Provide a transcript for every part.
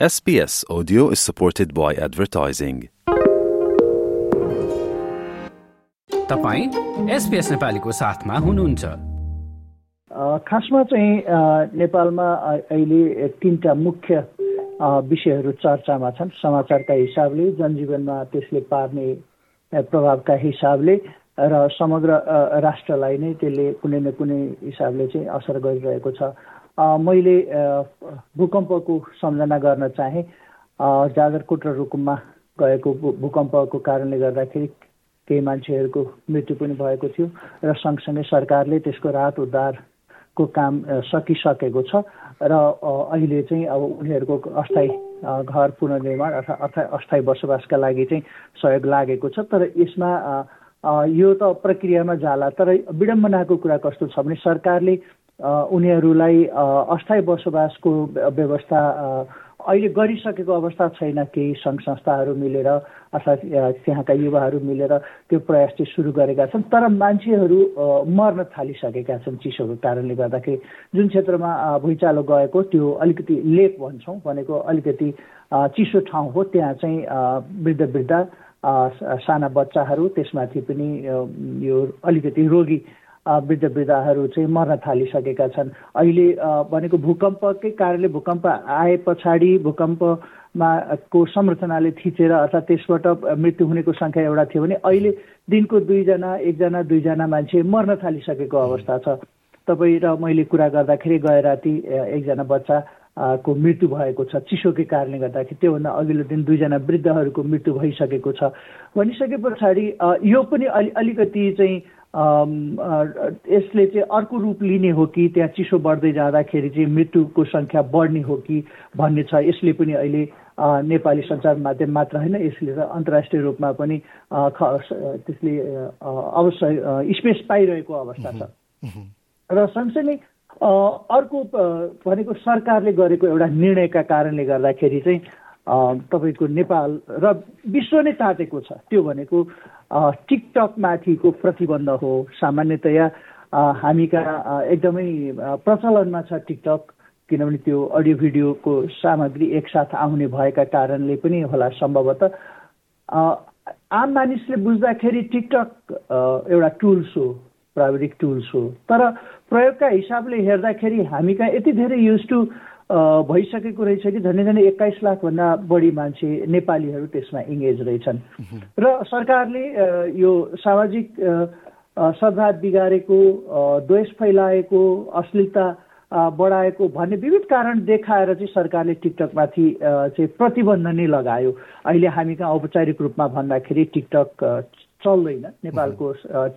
SBS Audio is supported by advertising. तपाईँ SPS नेपालीको साथमा हुनुहुन्छ। खासमा चाहिँ नेपालमा अहिले तिनवटा मुख्य विषयहरू चर्चामा छन्। समाचारका हिसाबले जनजीवनमा त्यसले पार्ने प्रभावका हिसाबले र समग्र राष्ट्रलाई नै त्यसले कुनै न कुनै हिसाबले चाहिँ असर गरिरहेको छ। मैले भूकम्पको सम्झना गर्न चाहेँ जागरकोट र रुकुममा गएको भूकम्पको कारणले गर्दाखेरि केही मान्छेहरूको मृत्यु पनि भएको थियो र सँगसँगै सरकारले त्यसको राहत उद्धारको काम सकिसकेको छ र अहिले चाहिँ अब उनीहरूको अस्थायी घर पुनर्निर्माण अथवा अथवा अस्थायी बसोबासका लागि चाहिँ सहयोग लागेको छ। तर यसमा यो त प्रक्रियामा जाला तर विडम्बनाको कुरा कस्तो छ भने सरकारले उनीहरूलाई अस्थायी बसोबासको व्यवस्था अहिले गरिसकेको अवस्था छैन केही सङ्घ संस्थाहरू मिलेर अर्थात् त्यहाँका युवाहरू मिलेर त्यो प्रयास चाहिँ सुरु गरेका छन् तर मान्छेहरू मर्न थालिसकेका छन् चिसोको कारणले गर्दाखेरि। जुन क्षेत्रमा भुइँचालो गएको त्यो अलिकति लेक भन्छौँ भनेको अलिकति चिसो ठाउँ हो त्यहाँ चाहिँ वृद्ध वृद्ध साना बच्चाहरू त्यसमाथि पनि यो अलिकति रोगी वृद्ध वृद्धाहरू चाहिँ मर्न थालिसकेका छन्। अहिले भनेको भूकम्पकै कारणले भूकम्प आए पछाडि भूकम्पमा को संरचनाले थिचेर अर्थात् त्यसबाट मृत्यु हुनेको सङ्ख्या एउटा थियो भने अहिले दिनको दुईजना एकजना दुईजना मान्छे मर्न थालिसकेको अवस्था छ। तपाईँ र मैले कुरा गर्दाखेरि गए राति एकजना बच्चा को मृत्यु भएको छ। चिसोकै कारणले गर्दाखेरि त्योभन्दा अघिल्लो दिन दुईजना वृद्धहरूको मृत्यु भइसकेको छ। भनिसके पछाडि यो पनि अलि अलिकति चाहिँ यसले चाहिँ अर्को रूप लिने हो कि त्यहाँ चिसो बढ्दै जाँदाखेरि चाहिँ मृत्युको सङ्ख्या बढ्ने हो कि भन्ने छ। यसले पनि अहिले नेपाली सञ्चार माध्यम मात्र होइन यसले त अन्तर्राष्ट्रिय रूपमा पनि त्यसले अवश्य स्पेस पाइरहेको अवस्था छ। र सँगसँगै अर्को भनेको सरकारले गरेको एउटा निर्णयका कारणले गर्दाखेरि चाहिँ तपाईँको नेपाल र विश्व नै तातेको छ। त्यो भनेको टिकटकमाथिको प्रतिबन्ध हो। सामान्यतया हामी कहाँ एकदमै प्रचलनमा छ टिकटक किनभने त्यो अडियो भिडियोको सामग्री एकसाथ आउने भएका कारणले पनि होला सम्भवतः। आम मानिसले बुझ्दाखेरि टिकटक एउटा टुल्स हो प्राविधिक टुल्स हो। तर प्रयोगका हिसाबले हेर्दाखेरि हामी कहाँ यति धेरै युज टु भइसकेको रहेछ कि झन्डै झन्डै एक्काइस लाखभन्दा बढी मान्छे नेपालीहरू त्यसमा इङ्गेज रहेछन्। र सरकारले यो सामाजिक सद्भाव बिगारेको द्वेष फैलाएको अश्लीलता बढाएको भन्ने विविध कारण देखाएर चाहिँ सरकारले टिकटकमाथि चाहिँ प्रतिबन्ध नै लगायो। अहिले हामी कहाँ औपचारिक रूपमा भन्दाखेरि टिकटक चल्दैन। नेपालको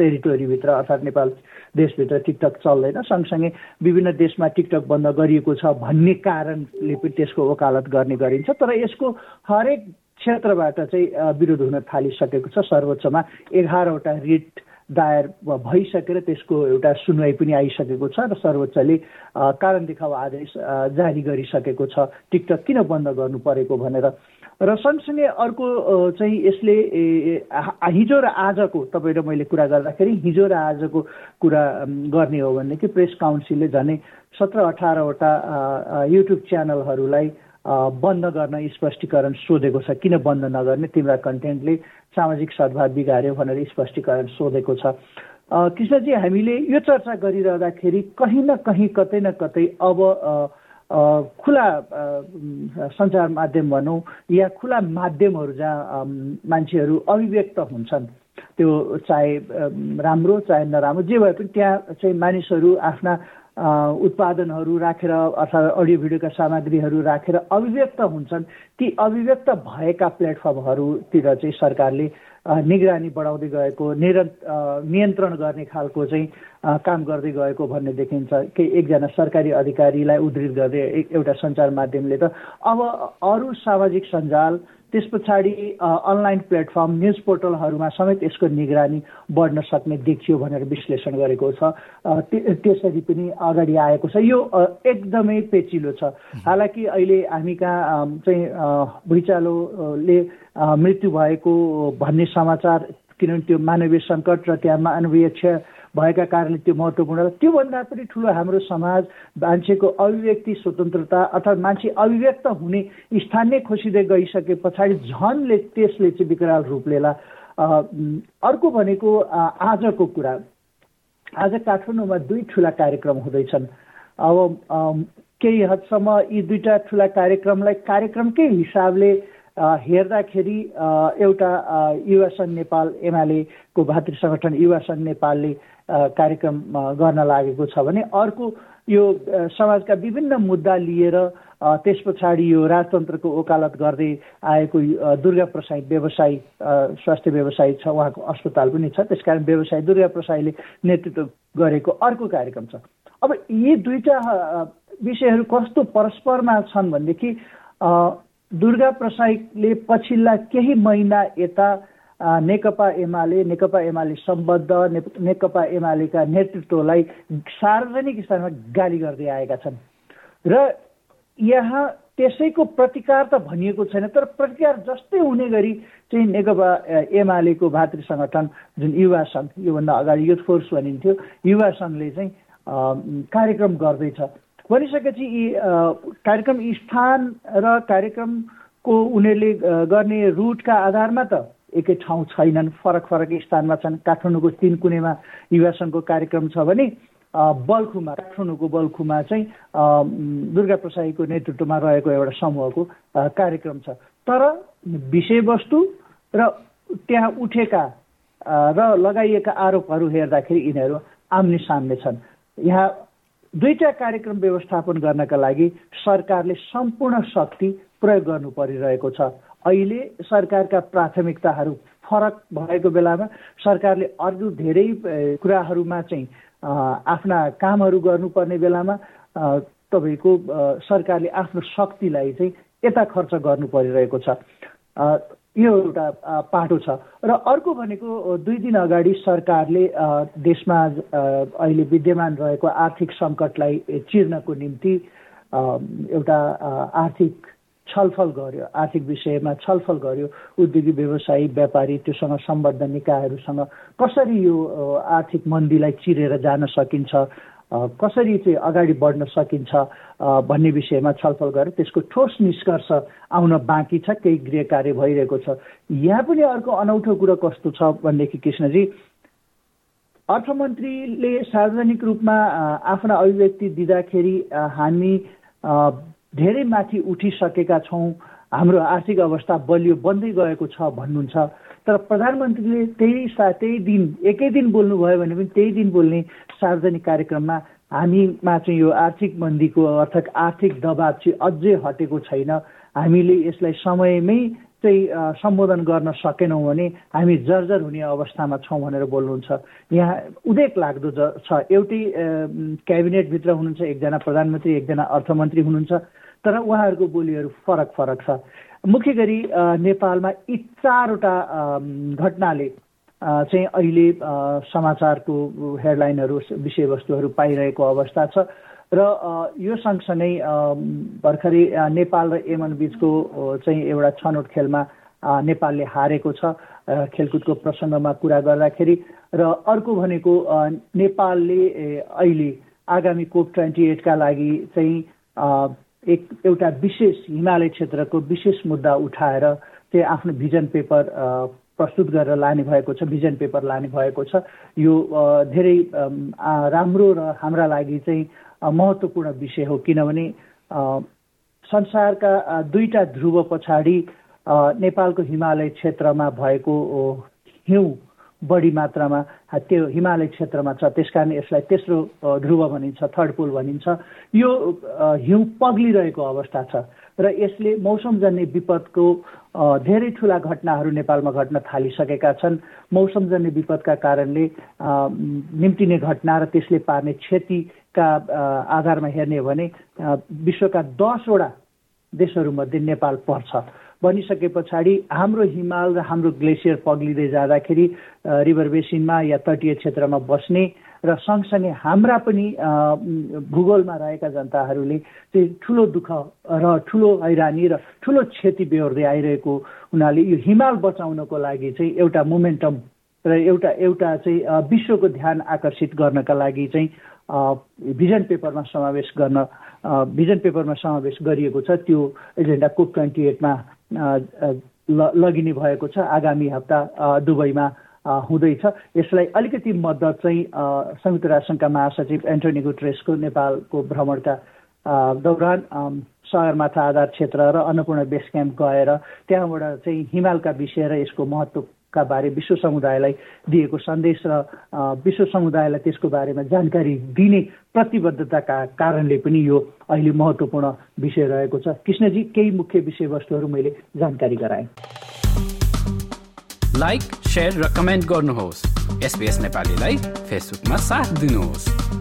टेरिटोरीभित्र अर्थात् नेपाल देशभित्र टिकटक चल्दैन। सँगसँगै विभिन्न देशमा टिकटक बन्द गरिएको छ भन्ने कारणले पनि त्यसको वकालत गर्ने गरिन्छ। तर यसको हरेक क्षेत्रबाट चाहिँ विरोध हुन थालिसकेको छ। सर्वोच्चमा एघारवटा रिट दायर भइसकेर त्यसको एउटा सुनवाई पनि आइसकेको छ र सर्वोच्चले कारण देखाउ आदेश जारी गरिसकेको छ। टिकटक किन बन्द गर्नु परेको भनेर र सँगसँगै अर्को चाहिँ यसले हिजो र आजको तपाईँ र मैले कुरा गर्दाखेरि हिजो र आजको कुरा गर्ने हो भनेदेखि प्रेस काउन्सिलले झनै सत्र अठारवटा युट्युब च्यानलहरूलाई बन्द गर्न स्पष्टीकरण सोधेको छ। किन बन्द नगर्ने? तिम्रा कन्टेन्टले सामाजिक सद्भाव बिगार्यो भनेर स्पष्टीकरण सोधेको छ। कृष्णजी हामीले यो चर्चा गरिरहँदाखेरि कहीँ न कहीँ कतै न कतै अब खुला सञ्चार माध्यम भनौँ या खुला माध्यमहरू जहाँ मान्छेहरू अभिव्यक्त हुन्छन् त्यो चाहे राम्रो चाहे नराम्रो जे भए पनि त्यहाँ चाहिँ मानिसहरू आफ्ना उत्पादनहरू राखेर अथवा अडियो भिडियोका सामग्रीहरू राखेर अभिव्यक्त हुन्छन्। ती अभिव्यक्त भएका प्लेटफर्महरूतिर चाहिँ सरकारले निगरानी बढाउँदै गएको निर नियन्त्रण गर्ने खालको चाहिँ काम गर्दै गएको भन्ने देखिन्छ। केही एकजना सरकारी अधिकारीलाई उद्धित गर्दै एउटा सञ्चार माध्यमले त। अब अरू सामाजिक सञ्जाल त्यस पछाडि अनलाइन प्लेटफर्म न्युज पोर्टलहरूमा समेत यसको निगरानी बढ्न सक्ने देखियो भनेर विश्लेषण गरेको छ। त्यसरी पनि अगाडि आएको छ। यो एकदमै पेचिलो छ। हालाकि अहिले हामी कहाँ चाहिँ भुइँचालोले मृत्यु भएको भन्ने समाचार किनभने त्यो मानवीय सङ्कट र त्यहाँ मानवीय क्षय भएका कारणले त्यो महत्त्वपूर्ण त्योभन्दा पनि ठुलो हाम्रो समाज मान्छेको अभिव्यक्ति स्वतन्त्रता अर्थात् मान्छे अभिव्यक्त हुने स्थान नै खोसिँदै गइसके पछाडि झनले त्यसले चाहिँ विकराल रूप लिएला। अर्को भनेको आजको कुरा। आज काठमाडौँमा दुई ठुला कार्यक्रम हुँदैछन्। अब केही हदसम्म यी दुईवटा ठुला कार्यक्रमलाई कार्यक्रमकै हिसाबले हेर्दाखेरि एउटा युवा सङ्घ नेपाल एमालेको भातृ सङ्गठन युवा सङ्घ नेपालले कार्यक्रम गर्न लागेको छ भने अर्को यो समाजका विभिन्न मुद्दा लिएर त्यस पछाडि यो राजतन्त्रको ओकालत गर्दै आएको दुर्गा प्रसाई व्यवसायी स्वास्थ्य व्यवसायी छ उहाँको अस्पताल पनि छ। त्यसकारण व्यवसायी दुर्गा प्रसाईले नेतृत्व गरेको अर्को कार्यक्रम छ। अब यी दुईवटा विषयहरू कस्तो परस्परमा छन् भनेदेखि दुर्गा प्रसाईले पछिल्ला केही महिना यता नेकपा एमाले नेकपा एमाले सम्बद्ध नेकपा एमालेका नेतृत्वलाई सार्वजनिक स्तरमा गाली गर्दै आएका छन्। र यहाँ त्यसैको प्रतिकार त भनिएको छैन तर प्रतिकार जस्तै हुने गरी चाहिँ नेकपा एमालेको भातृ सङ्गठन जुन युवा सङ्घ योभन्दा अगाडि युथ फोर्स भनिन्थ्यो युवा सङ्घले चाहिँ कार्यक्रम गर्दैछ। भनिसकेपछि यी कार्यक्रम स्थान र कार्यक्रमको उनीहरूले गर्ने रुटका आधारमा त एकै ठाउँ छैनन् फरक फरक स्थानमा छन्। काठमाडौँको तिन कुनेमा युवा सङ्घको कार्यक्रम छ भने बल्खुमा काठमाडौँको बल्खुमा चाहिँ दुर्गा प्रसाईको नेतृत्वमा रहेको एउटा समूहको कार्यक्रम छ। तर विषयवस्तु र त्यहाँ उठेका र लगाइएका आरोपहरू हेर्दाखेरि यिनीहरू आम्ने सामने छन्। यहाँ दुईवटा कार्यक्रम व्यवस्थापन गर्नका लागि सरकारले सम्पूर्ण शक्ति प्रयोग गर्नु परिरहेको छ। अहिले सरकारका प्राथमिकताहरू फरक भएको बेलामा सरकारले अरू धेरै कुराहरूमा चाहिँ आफ्ना कामहरू गर्नुपर्ने बेलामा तपाईँको सरकारले आफ्नो शक्तिलाई चाहिँ यता खर्च गर्नु परिरहेको छ। यो एउटा पाटो छ। र अर्को भनेको दुई दिन अगाडि सरकारले देशमा अहिले विद्यमान रहेको आर्थिक सङ्कटलाई चिर्नको निम्ति एउटा आर्थिक छलफल गर्यो आर्थिक विषयमा छलफल गर्यो। उद्योगी व्यवसायी व्यापारी त्योसँग सम्बद्ध निकायहरूसँग कसरी यो आर्थिक मन्दीलाई चिरेर जान सकिन्छ? कसरी चाहिँ अगाडि बढ्न सकिन्छ भन्ने विषयमा छलफल गरेर त्यसको ठोस निष्कर्ष आउन बाँकी छ केही गृह कार्य भइरहेको छ। यहाँ पनि अर्को अनौठो कुरो कस्तो छ भनेदेखि कृष्णजी अर्थमन्त्रीले सार्वजनिक रूपमा आफ्ना अभिव्यक्ति दिँदाखेरि हामी धेरै माथि उठिसकेका छौँ। हाम्रो आर्थिक अवस्था बलियो बन्दै गएको छ भन्नुहुन्छ। तर प्रधानमन्त्रीले त्यही सा त्यही दिन एकै दिन बोल्नुभयो भने पनि त्यही दिन बोल्ने सार्वजनिक कार्यक्रममा हामीमा चाहिँ यो आर्थिक मन्दीको अर्थात् आर्थिक दबाब चाहिँ अझै हटेको छैन। हामीले यसलाई समयमै चाहिँ सम्बोधन गर्न सकेनौँ भने हामी जर्जर हुने अवस्थामा छौँ भनेर बोल्नुहुन्छ। यहाँ उदेक लाग्दो छ एउटै क्याबिनेटभित्र हुनुहुन्छ एकजना प्रधानमन्त्री एकजना अर्थमन्त्री हुनुहुन्छ। तर उहाँहरूको बोलीहरू फरक फरक छ। मुख्य गरी नेपालमा यी चारवटा घटनाले चाहिँ अहिले समाचारको हेडलाइनहरू विषयवस्तुहरू पाइरहेको अवस्था छ र यो सँगसँगै भर्खरै नेपाल र यमन बिचको चाहिँ एउटा छनौट खेलमा नेपालले हारेको छ। खेलकुदको प्रसङ्गमा कुरा गर्दाखेरि र अर्को भनेको नेपालले अहिले आगामी कोप ट्वेन्टी एटका लागि चाहिँ एक एउटा विशेष हिमालय क्षेत्रको विशेष मुद्दा उठाएर चाहिँ आफ्नो भिजन पेपर प्रस्तुत गरेर लाने भएको छ भिजन पेपर लाने भएको छ। यो धेरै राम्रो र हाम्रा लागि चाहिँ महत्त्वपूर्ण विषय हो किनभने संसारका दुईवटा ध्रुव पछाडि नेपालको हिमालय क्षेत्रमा भएको हिउँ बढी मात्रामा त्यो हिमालय क्षेत्रमा छ त्यस कारण यसलाई तेस्रो ध्रुव भनिन्छ थर्ड पोल भनिन्छ। यो हिउँ पग्लिरहेको अवस्था छ र यसले मौसमजन्य विपदको धेरै ठुला घटनाहरू नेपालमा घट्न थालिसकेका छन्। मौसमजन्य विपदका कारणले निम्तिने घटना र त्यसले पार्ने क्षतिका आधारमा हेर्ने हो भने विश्वका दसवटा देशहरूमध्ये नेपाल पर्छ। बनिसके पछाडि हाम्रो हिमाल र हाम्रो ग्लेसियर पग्लिँदै जाँदाखेरि रिभर बेसिनमा या तटीय क्षेत्रमा बस्ने र सँगसँगै हाम्रा पनि भूगोलमा रहेका जनताहरूले चाहिँ ठुलो दुःख र ठुलो हैरानी र ठुलो क्षति बेहोर्दै आइरहेको हुनाले यो हिमाल बचाउनको लागि चाहिँ एउटा मोमेन्टम र एउटा एउटा चाहिँ विश्वको ध्यान आकर्षित गर्नका लागि चाहिँ भिजन पेपरमा समावेश गर्न भिजन पेपरमा समावेश गरिएको छ त्यो एजेन्डा कोप ट्वेन्टी एटमा लगिने भएको छ। आगामी हप्ता दुबईमा हुँदैछ। यसलाई अलिकति मद्दत चाहिँ संयुक्त राष्ट्रसङ्घका महासचिव एन्टोनी गुट्रेसको नेपालको भ्रमणका दौरान सगरमाथा आधार क्षेत्र र अन्नपूर्ण बेस क्याम्प गएर त्यहाँबाट चाहिँ हिमालका विषय र यसको महत्त्वका बारे विश्व समुदायलाई दिएको सन्देश र विश्व समुदायलाई त्यसको बारेमा जानकारी दिने प्रतिबद्धताका कारणले पनि यो अहिले महत्त्वपूर्ण विषय रहेको छ। कृष्णजी केही मुख्य विषयवस्तुहरू मैले जानकारी गराएँ। लाइक र कमेन्ट गर्नुहोस्। नेपालीलाई फेसबुकमा साथ दिनुहोस्।